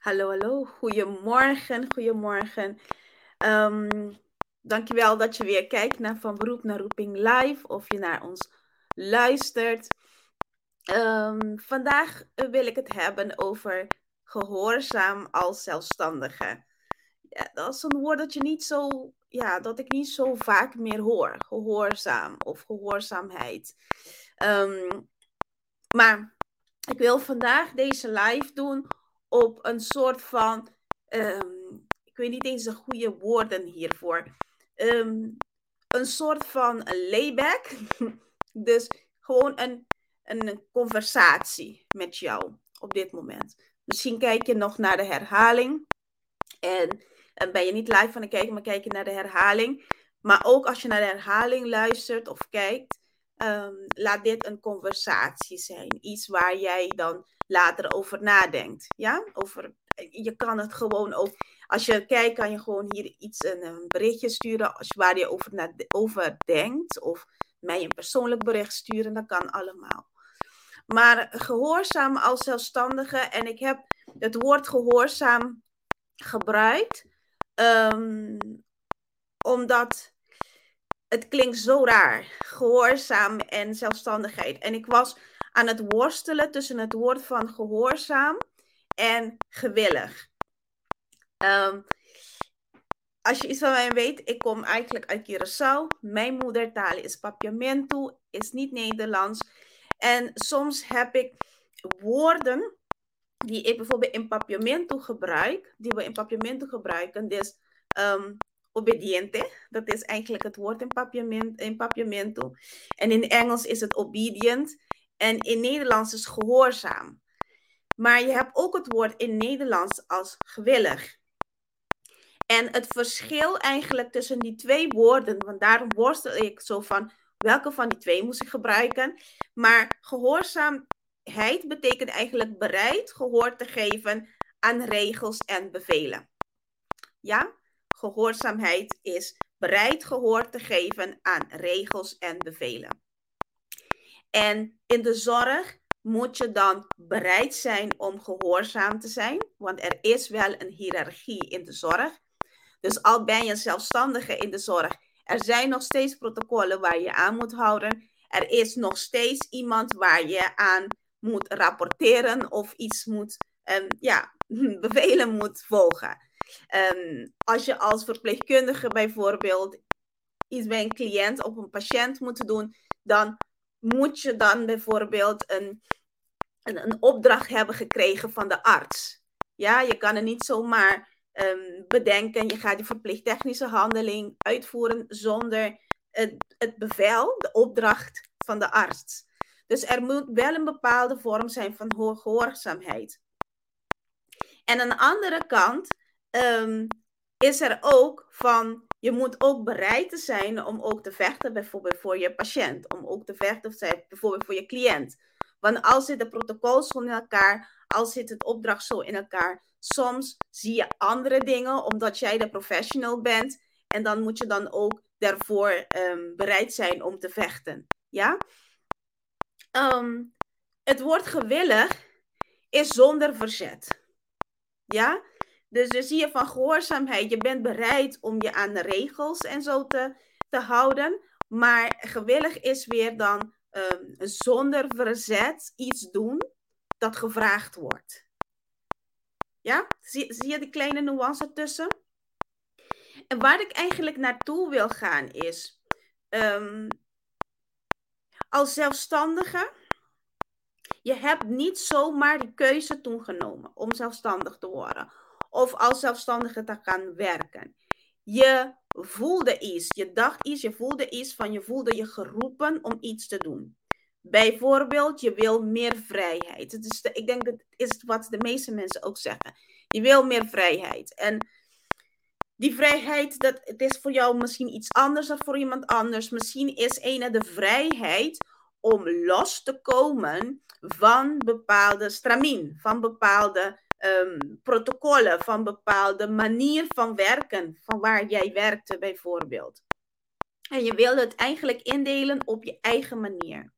Hallo, hallo. Goedemorgen, goedemorgen. Um, dankjewel dat je weer kijkt naar Van Beroep naar Roeping Live of je naar ons luistert. Um, vandaag wil ik het hebben over gehoorzaam als zelfstandige. Ja, dat is een woord dat, je niet zo, ja, dat ik niet zo vaak meer hoor. Gehoorzaam of gehoorzaamheid. Um, maar ik wil vandaag deze live doen op een soort van, ehm, ik weet niet eens de goede woorden hiervoor, um, een soort van layback. dus gewoon een, een conversatie met jou op dit moment. Misschien kijk je nog naar de herhaling en, en ben je niet live van het kijken, maar kijk je naar de herhaling. Maar ook als je naar de herhaling luistert of kijkt, um, laat dit een conversatie zijn. Iets waar jij dan later over nadenkt. Ja, over, je kan het gewoon ook. Als je kijkt, kan je gewoon hier iets een, berichtje sturen als, waar je over, na, denkt. Of mij een persoonlijk bericht sturen, dat kan allemaal. Maar gehoorzaam als zelfstandige, en ik heb het woord gehoorzaam gebruikt, um, omdat het klinkt zo raar. Gehoorzaam en zelfstandigheid. En ik was aan het worstelen tussen het woord van gehoorzaam en gewillig. Um, als je iets van mij weet, ik kom eigenlijk uit Curaçao. Mijn moedertaal is Papiamento, is niet Nederlands. En soms heb ik woorden die ik bijvoorbeeld in Papiamento gebruik, die we in Papiamento gebruiken. Dus um, obediente, dat is eigenlijk het woord in Papiamento, in. En in Engels is het obedient. En in Nederlands is gehoorzaam. Maar je hebt ook het woord in Nederlands als gewillig. En het verschil eigenlijk tussen die twee woorden, want daarom worstel ik zo van welke van die twee moest ik gebruiken. Maar gehoorzaamheid betekent eigenlijk bereid gehoor te geven aan regels en bevelen. Ja, gehoorzaamheid is bereid gehoor te geven aan regels en bevelen. En in de zorg moet je dan bereid zijn om gehoorzaam te zijn, want er is wel een hiërarchie in de zorg. Dus al ben je zelfstandige in de zorg, er zijn nog steeds protocollen waar je aan moet houden. Er is nog steeds iemand waar je aan moet rapporteren of iets moet, um, ja, bevelen moet volgen. Um, als je als verpleegkundige bijvoorbeeld iets bij een cliënt of een patiënt moet doen, dan moet je dan bijvoorbeeld een, een, een opdracht hebben gekregen van de arts. Ja, je kan er niet zomaar um, bedenken, je gaat die verpleegtechnische handeling uitvoeren zonder het, het bevel, de opdracht van de arts. Dus er moet wel een bepaalde vorm zijn van gehoorzaamheid. En aan de andere kant um, is er ook van je moet ook bereid te zijn om ook te vechten, bijvoorbeeld voor je patiënt. Om ook te vechten bijvoorbeeld voor je cliënt. Want als zit de protocol zo in elkaar, als zit het opdracht zo in elkaar, soms zie je andere dingen omdat jij de professional bent. En dan moet je dan ook daarvoor um, bereid zijn om te vechten. Ja? Um, het woord gewillig is zonder verzet. Ja? Dus dan zie je van gehoorzaamheid. Je bent bereid om je aan de regels en zo te, te houden. Maar gewillig is weer dan um, zonder verzet iets doen dat gevraagd wordt. Ja, zie, zie je die kleine nuance tussen? En waar ik eigenlijk naartoe wil gaan is, um, als zelfstandige, je hebt niet zomaar die keuze toen genomen om zelfstandig te worden of als zelfstandige te gaan werken. Je voelde iets, je dacht iets, je voelde iets van je voelde je geroepen om iets te doen. Bijvoorbeeld, je wil meer vrijheid. Het is ik denk dat is wat de meeste mensen ook zeggen. Je wil meer vrijheid. En die vrijheid, dat, het is voor jou misschien iets anders dan voor iemand anders. Misschien is ene de vrijheid om los te komen van bepaalde stramien, van bepaalde um, protocollen, van bepaalde manier van werken, van waar jij werkte bijvoorbeeld. En je wil het eigenlijk indelen op je eigen manier.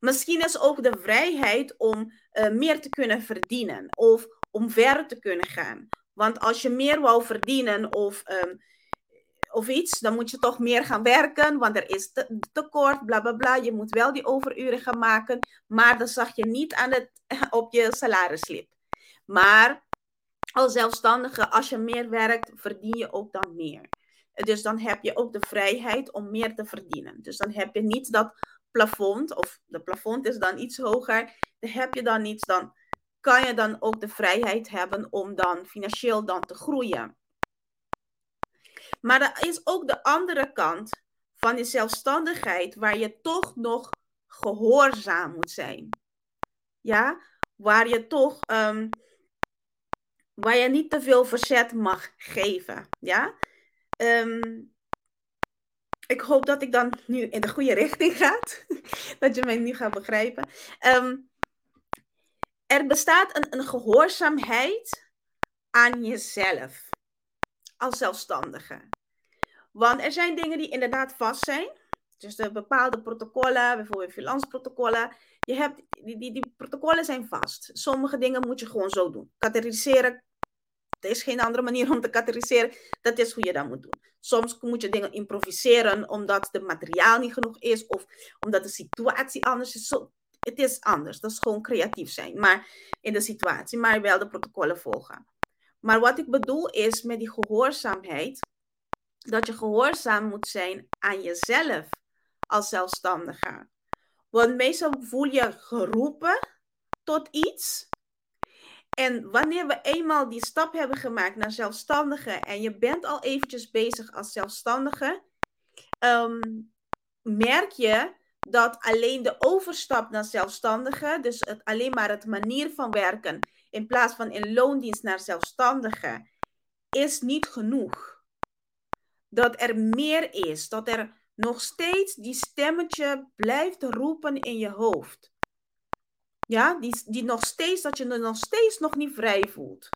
Misschien is ook de vrijheid om uh, meer te kunnen verdienen of om verder te kunnen gaan. Want als je meer wou verdienen of, um, of iets, dan moet je toch meer gaan werken, want er is te, tekort, bla bla bla. Je moet wel die overuren gaan maken, maar dat zag je niet aan het, op je salarisslip. Maar als zelfstandige, als je meer werkt, verdien je ook dan meer. Dus dan heb je ook de vrijheid om meer te verdienen. Dus dan heb je niet dat plafond, of de plafond is dan iets hoger. Dan heb je dan niet, dan kan je dan ook de vrijheid hebben om dan financieel dan te groeien. Maar er is ook de andere kant van die zelfstandigheid waar je toch nog gehoorzaam moet zijn. Ja, waar je toch, um, waar je niet te veel verzet mag geven. Ja, um, ik hoop dat ik dan nu in de goede richting ga. dat je mij nu gaat begrijpen. Um, er bestaat een, een gehoorzaamheid aan jezelf als zelfstandige. Want er zijn dingen die inderdaad vast zijn. Dus de bepaalde protocollen, bijvoorbeeld freelance-protocollen. Je hebt, die, die, die protocollen zijn vast. Sommige dingen moet je gewoon zo doen. Categoriseren, er is geen andere manier om te categoriseren. Dat is hoe je dat moet doen. Soms moet je dingen improviseren omdat het materiaal niet genoeg is of omdat de situatie anders is. Het is anders. Dat is gewoon creatief zijn. Maar in de situatie, maar wel de protocollen volgen. Maar wat ik bedoel is met die gehoorzaamheid, dat je gehoorzaam moet zijn aan jezelf als zelfstandige. Want meestal voel je geroepen tot iets. En wanneer we eenmaal die stap hebben gemaakt naar zelfstandige en je bent al eventjes bezig als zelfstandige, um, merk je dat alleen de overstap naar zelfstandige, dus het, alleen maar het manier van werken in plaats van in loondienst naar zelfstandige, is niet genoeg. Dat er meer is, dat er nog steeds die stemmetje blijft roepen in je hoofd. Ja, die, die nog steeds, dat je er nog steeds nog niet vrij voelt.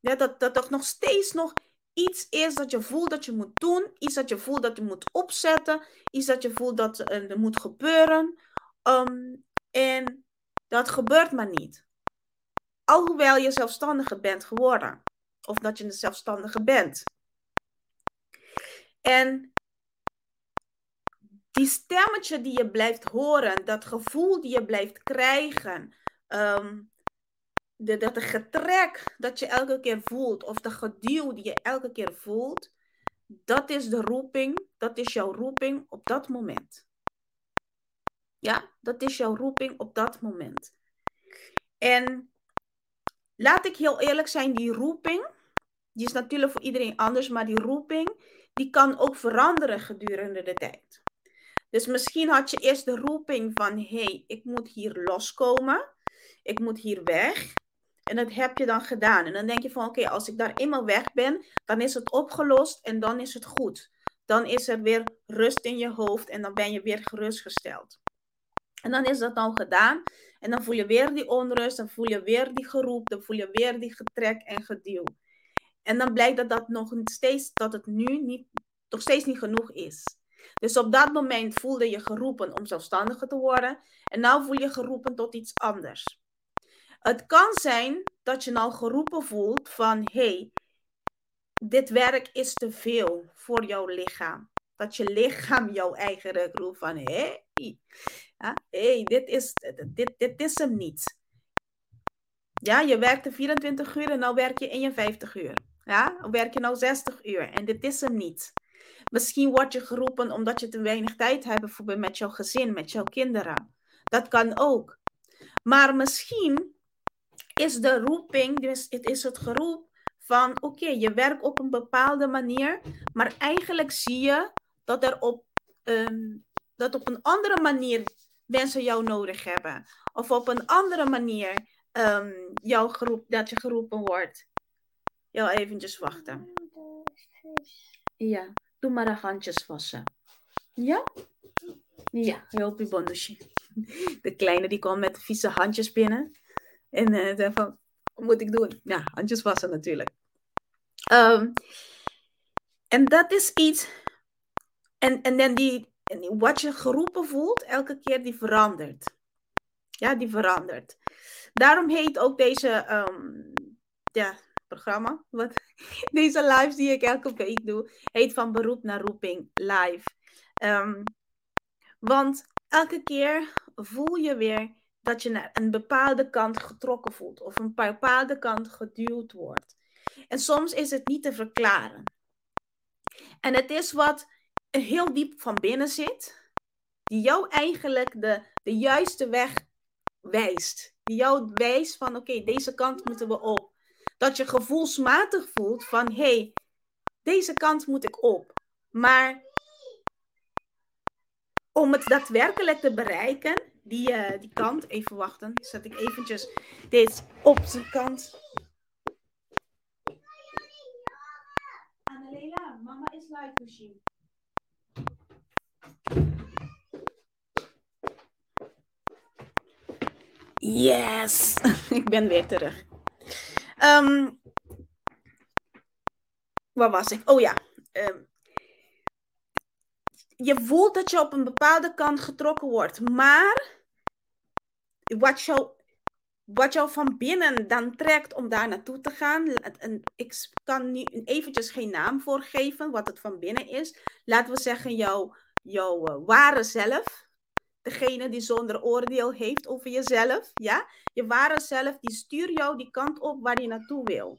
Ja, dat, dat er nog steeds nog iets is dat je voelt dat je moet doen, iets dat je voelt dat je moet opzetten, iets dat je voelt dat er moet gebeuren. Um, en dat gebeurt maar niet. Alhoewel je zelfstandige bent geworden. Of dat je een zelfstandige bent. En die stemmetje die je blijft horen, dat gevoel die je blijft krijgen, um, de, dat getrek dat je elke keer voelt, of de geduw die je elke keer voelt, dat is de roeping, dat is jouw roeping op dat moment. Ja, dat is jouw roeping op dat moment. En laat ik heel eerlijk zijn, die roeping, die is natuurlijk voor iedereen anders, maar die roeping, die kan ook veranderen gedurende de tijd. Dus misschien had je eerst de roeping van, hé, hey, ik moet hier loskomen, ik moet hier weg. En dat heb je dan gedaan. En dan denk je van, oké, als ik daar eenmaal weg ben, dan is het opgelost en dan is het goed. Dan is er weer rust in je hoofd en dan ben je weer gerustgesteld. En dan is dat dan gedaan. En dan voel je weer die onrust, dan voel je weer die geroep, dan voel je weer die getrek en geduw. En dan blijkt dat, dat, nog steeds, dat het nu nog steeds niet genoeg is. Dus op dat moment voelde je geroepen om zelfstandiger te worden. En nu voel je geroepen tot iets anders. Het kan zijn dat je nou geroepen voelt van hey, dit werk is te veel voor jouw lichaam. Dat je lichaam jouw eigen roept van hé, hey, hey, dit, is, dit, dit is hem niet. Ja, je werkte 24 uur en nu werk je 51 uur. Ja, werk je nou 60 uur en dit is hem niet. Misschien word je geroepen omdat je te weinig tijd hebt, bijvoorbeeld met jouw gezin, met jouw kinderen. Dat kan ook. Maar misschien is de roeping, dus het is het geroep van oké, je werkt op een bepaalde manier, maar eigenlijk zie je dat er op, um, dat op een andere manier mensen jou nodig hebben. Of op een andere manier um, jou geroep, dat je geroepen wordt. Ja, eventjes wachten. Ja, doe maar de handjes wassen. Ja? Ja, heel bonusje. De kleine die kwam met vieze handjes binnen. En uh, zei van, wat moet ik doen? Ja, handjes wassen natuurlijk. Um, en dat is iets. En, en dan die, wat je geroepen voelt, elke keer die verandert. Ja, die verandert. Daarom heet ook deze um, ja, programma, wat, deze lives die ik elke week doe, heet van beroep naar roeping live. Um, want elke keer voel je weer dat je naar een bepaalde kant getrokken voelt of een bepaalde kant geduwd wordt. En soms is het niet te verklaren. En het is wat heel diep van binnen zit, die jou eigenlijk de, de juiste weg wijst. Die jou wijst van oké, deze kant moeten we op. Dat je gevoelsmatig voelt van hé, hey, deze kant moet ik op. Maar om het daadwerkelijk te bereiken, die, uh, die kant, even wachten, zet ik eventjes dit op zijn kant. Annelela, mama is live machine. Yes, ik ben weer terug. Um, waar was ik? Oh ja. Um, je voelt dat je op een bepaalde kant getrokken wordt. Maar wat jou, wat jou van binnen dan trekt om daar naartoe te gaan. En ik kan nu eventjes geen naam voor geven wat het van binnen is. Laten we zeggen jouw, jouw uh, ware zelf. Degene die zonder oordeel heeft over jezelf. Ja? Je ware zelf die stuurt jou die kant op waar je naartoe wil.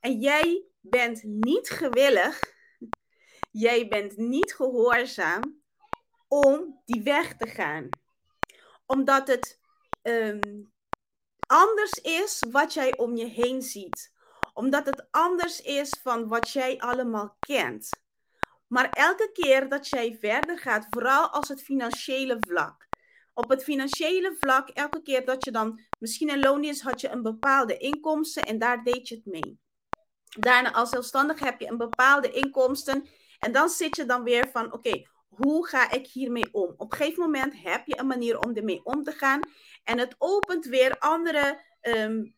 En jij bent niet gewillig Jij bent niet gehoorzaam om die weg te gaan. Omdat het um, anders is wat jij om je heen ziet. Omdat het anders is van wat jij allemaal kent. Maar elke keer dat jij verder gaat, vooral als het financiële vlak. Op het financiële vlak, elke keer dat je dan misschien een loon is, had je een bepaalde inkomsten en daar deed je het mee. Daarna als zelfstandig heb je een bepaalde inkomsten en dan zit je dan weer van, oké, hoe ga ik hiermee om? Op een gegeven moment heb je een manier om ermee om te gaan. En het opent weer andere, um,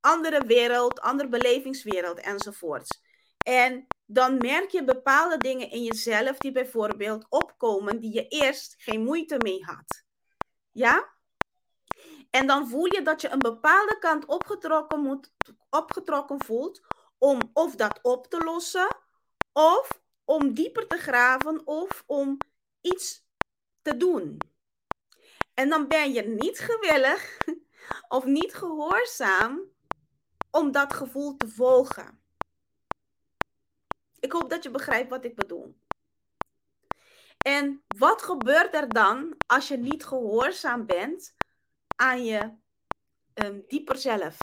andere wereld, andere belevingswereld enzovoorts. En dan merk je bepaalde dingen in jezelf die bijvoorbeeld opkomen die je eerst geen moeite mee had. Ja? En dan voel je dat je een bepaalde kant opgetrokken, moet, opgetrokken voelt om of dat op te lossen of om dieper te graven of om iets te doen. En dan ben je niet gewillig of niet gehoorzaam om dat gevoel te volgen. Ik hoop dat je begrijpt wat ik bedoel. En wat gebeurt er dan als je niet gehoorzaam bent aan je um, dieper zelf?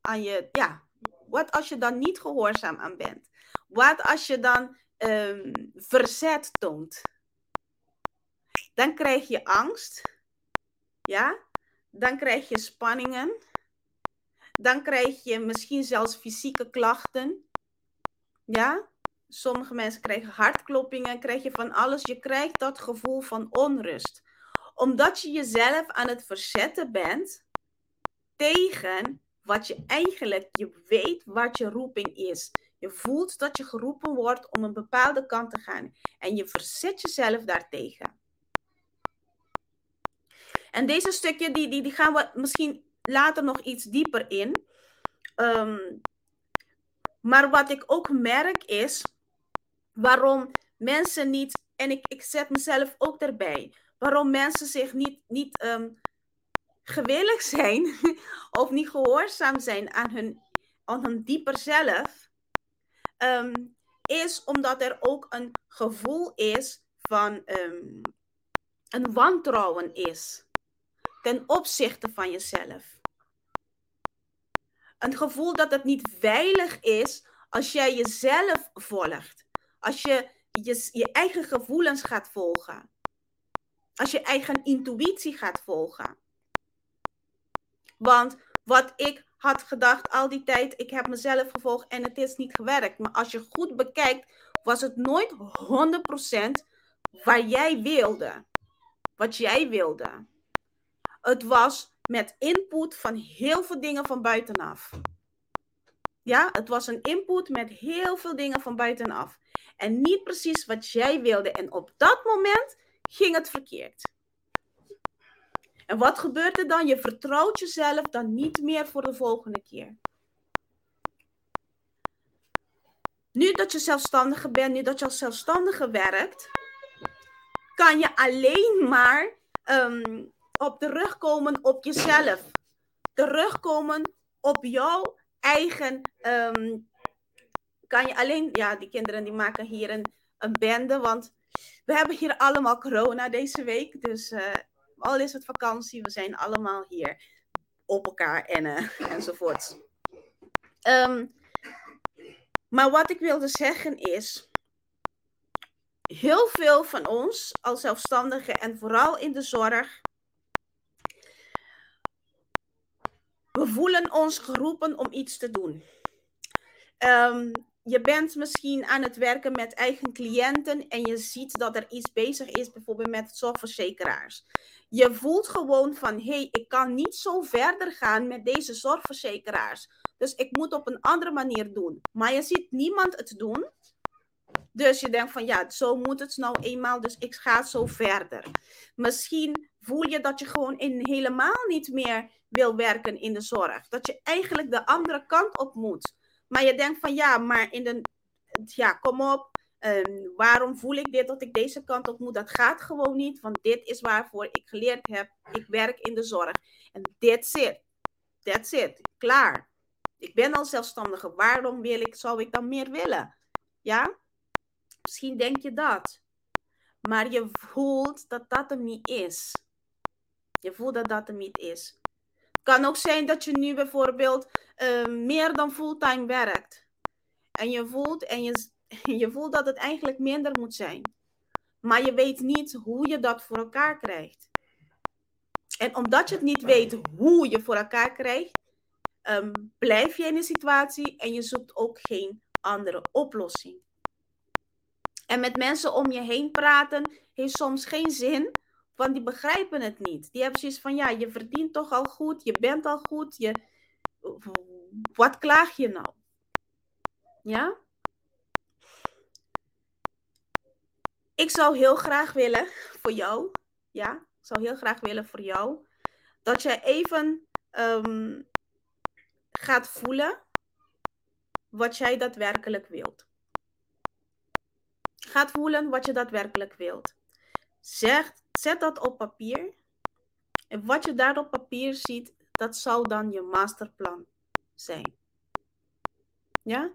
Aan je, ja, wat als je dan niet gehoorzaam aan bent? Wat als je dan um, verzet toont, dan krijg je angst. Ja? Dan krijg je spanningen. Dan krijg je misschien zelfs fysieke klachten. Ja? Sommige mensen krijgen hartkloppingen, krijg je van alles. Je krijgt dat gevoel van onrust. Omdat je jezelf aan het verzetten bent tegen wat je eigenlijk, je weet wat je roeping is. Je voelt dat je geroepen wordt om een bepaalde kant te gaan. En je verzet jezelf daartegen. En deze stukje, die, die, die gaan we misschien later nog iets dieper in. Ehm, maar wat ik ook merk is waarom mensen niet, en ik, ik zet mezelf ook erbij, waarom mensen zich niet, niet um, gewillig zijn of niet gehoorzaam zijn aan hun, aan hun dieper zelf Ehm, is omdat er ook een gevoel is van um, een wantrouwen is ten opzichte van jezelf. Een gevoel dat het niet veilig is als jij jezelf volgt. Als je je, eigen gevoelens gaat volgen. Als je eigen intuïtie gaat volgen. Want wat ik had gedacht al die tijd, ik heb mezelf gevolgd en het is niet gewerkt. Maar als je goed bekijkt, was het nooit 100% waar jij wilde. Wat jij wilde. Het was met input van heel veel dingen van buitenaf. Ja, het was een input met heel veel dingen van buitenaf. En niet precies wat jij wilde. En op dat moment ging het verkeerd. En wat gebeurt er dan? Je vertrouwt jezelf dan niet meer voor de volgende keer. Nu dat je zelfstandige bent, nu dat je als zelfstandige werkt, kan je alleen maar um, op terugkomen op jezelf. Terugkomen op jouw eigen. Ehm, kan je alleen. Ja, die kinderen die maken hier een, een bende, want we hebben hier allemaal corona deze week. Dus uh, al is het vakantie, we zijn allemaal hier op elkaar en, enzovoort. Um, maar wat ik wilde zeggen is, heel veel van ons als zelfstandigen en vooral in de zorg, we voelen ons geroepen om iets te doen. Um, je bent misschien aan het werken met eigen cliënten en je ziet dat er iets bezig is, bijvoorbeeld met zorgverzekeraars. Je voelt gewoon van, hé, hey, ik kan niet zo verder gaan met deze zorgverzekeraars. Dus ik moet op een andere manier doen. Maar je ziet niemand het doen. Dus je denkt van, ja, zo moet het nou eenmaal, dus ik ga zo verder. Misschien voel je dat je gewoon in helemaal niet meer wil werken in de zorg. Dat je eigenlijk de andere kant op moet. Maar je denkt van ja, maar in de, ja, kom op. Um, waarom voel ik dit dat ik deze kant op moet? Dat gaat gewoon niet, want dit is waarvoor ik geleerd heb. Ik werk in de zorg. En that's it. That's it. Klaar. Ik ben al zelfstandige. Waarom wil ik, zou ik dan meer willen? Ja? Misschien denk je dat. Maar je voelt dat dat er niet is. Je voelt dat dat er niet is kan ook zijn dat je nu bijvoorbeeld uh, meer dan fulltime werkt. En je voelt, en je, je voelt dat het eigenlijk minder moet zijn. Maar je weet niet hoe je dat voor elkaar krijgt. En omdat je het niet weet hoe je voor elkaar krijgt, um, blijf je in een situatie en je zoekt ook geen andere oplossing. En met mensen om je heen praten heeft soms geen zin, want die begrijpen het niet. Die hebben zoiets van, ja, je verdient toch al goed, je bent al goed, je... wat klaag je nou? Ja? Ik zou heel graag willen voor jou, ja, ik zou heel graag willen voor jou, dat je even um, gaat voelen wat jij daadwerkelijk wilt. Gaat voelen wat je daadwerkelijk wilt. Zeg, zet dat op papier. En wat je daar op papier ziet, dat zou dan je masterplan zijn. Ja?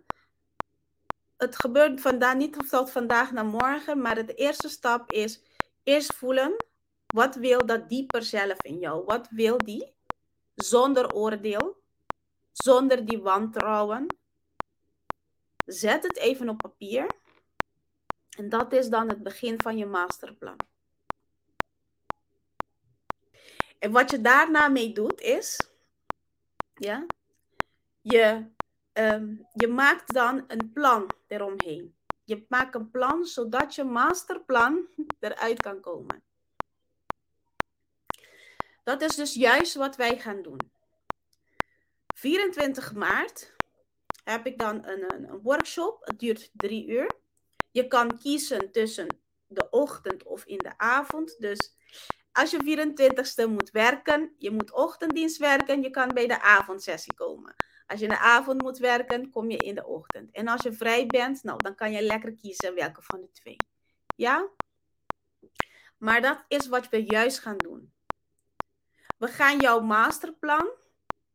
Het gebeurt vandaag niet van vandaag naar morgen, maar de eerste stap is eerst voelen. Wat wil dat dieper zelf in jou? Wat wil die? Zonder oordeel, zonder die wantrouwen. Zet het even op papier. En dat is dan het begin van je masterplan. En wat je daarna mee doet is, ja, je, um, je maakt dan een plan eromheen. Je maakt een plan zodat je masterplan eruit kan komen. Dat is dus juist wat wij gaan doen. 24 maart heb ik dan een, een workshop. Het duurt drie uur. Je kan kiezen tussen de ochtend of in de avond. Dus als je 24ste moet werken, je moet ochtenddienst werken, je kan bij de avondsessie komen. Als je in de avond moet werken, kom je in de ochtend. En als je vrij bent, nou, dan kan je lekker kiezen welke van de twee. Ja? Maar dat is wat we juist gaan doen. We gaan jouw masterplan,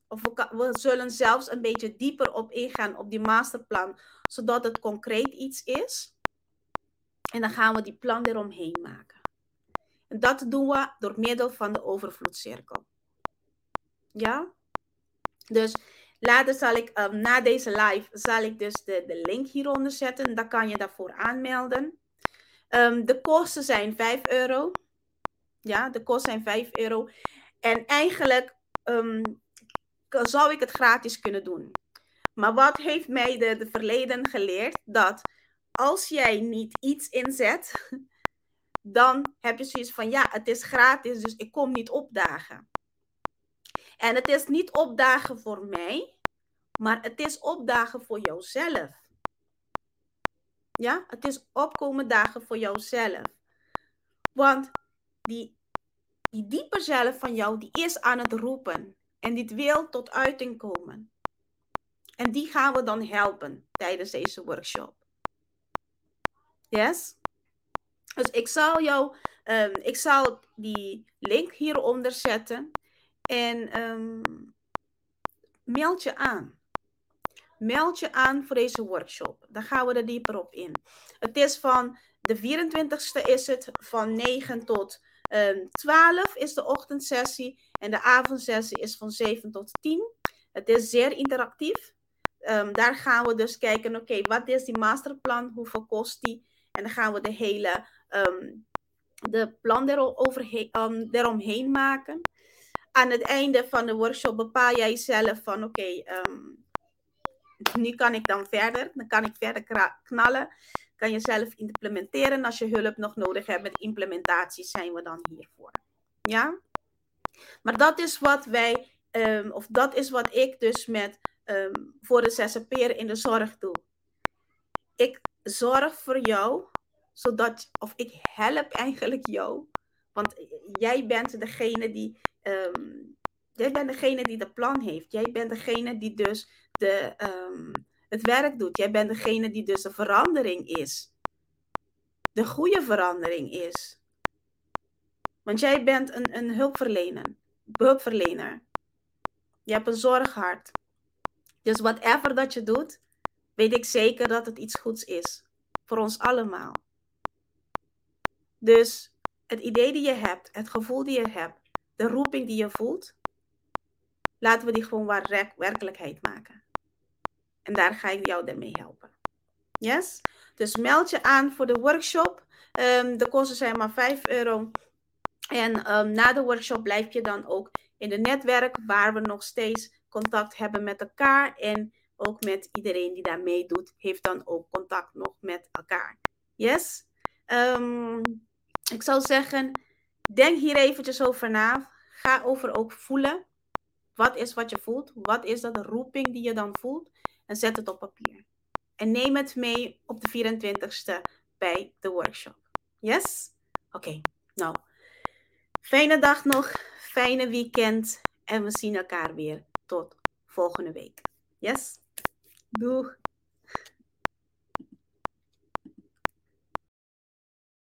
of we, we zullen zelfs een beetje dieper op ingaan op die masterplan, zodat het concreet iets is. En dan gaan we die plan eromheen maken. En dat doen we door middel van de overvloedcirkel. Ja? Dus later zal ik, um, na deze live, zal ik dus de, de link hieronder zetten. Dan kan je daarvoor aanmelden. Um, de kosten zijn 5 euro. Ja, de kosten zijn 5 euro. En eigenlijk um, zou ik het gratis kunnen doen. Maar wat heeft mij de, de verleden geleerd? Dat als jij niet iets inzet, dan heb je zoiets van ja, het is gratis, dus ik kom niet opdagen. En het is niet opdagen voor mij, maar het is opdagen voor jouzelf. Ja, het is opkomen dagen voor jouzelf. Want die, die diepe zelf van jou, die is aan het roepen. En dit wil tot uiting komen. En die gaan we dan helpen tijdens deze workshop. Yes? Dus ik zal jou, um, ik zal die link hieronder zetten. En um, meld je aan. Meld je aan voor deze workshop. Dan gaan we er dieper op in. Het is van de 24ste is het van 9 tot um, ehm, 12 is de ochtendsessie. En de avondsessie is van 7 tot 10. Het is zeer interactief. Daar gaan we dus kijken, oké, wat is die masterplan? Hoeveel kost die? En dan gaan we de hele um, de plan um, eromheen maken. Aan het einde van de workshop bepaal jij zelf van oké, okay, nu kan ik dan verder. Dan kan ik verder knallen. Kan je zelf implementeren. Als je hulp nog nodig hebt met implementatie, zijn we dan hiervoor. Ja? Maar dat is wat wij, um, of dat is wat ik dus met um, voor de zzp'er in de zorg doe. Ik zorg voor jou, zodat, of ik help eigenlijk jou. Want jij bent degene die, um, jij bent degene die de plan heeft. Jij bent degene die dus de, um, het werk doet. Jij bent degene die dus de verandering is. De goede verandering is. Want jij bent een, een hulpverlener. hulpverlener. Je hebt een zorghart. Dus whatever dat je doet, weet ik zeker dat het iets goeds is. Voor ons allemaal. Dus het idee die je hebt, het gevoel die je hebt, de roeping die je voelt, laten we die gewoon waar werkelijkheid maken. En daar ga ik jou mee helpen. Yes? Dus meld je aan voor de workshop. Um, de kosten zijn maar 5 euro. En um, na de workshop blijf je dan ook in het netwerk waar we nog steeds contact hebben met elkaar. En ook met iedereen die daar meedoet, heeft dan ook contact nog met elkaar. Yes? Um, ik zou zeggen, denk hier eventjes over na. Ga over ook voelen. Wat is wat je voelt? Wat is dat roeping die je dan voelt? En zet het op papier. En neem het mee op de 24ste bij de workshop. Yes? Oké, nou. Fijne dag nog. Fijne weekend. En we zien elkaar weer tot volgende week. Yes? Doeg!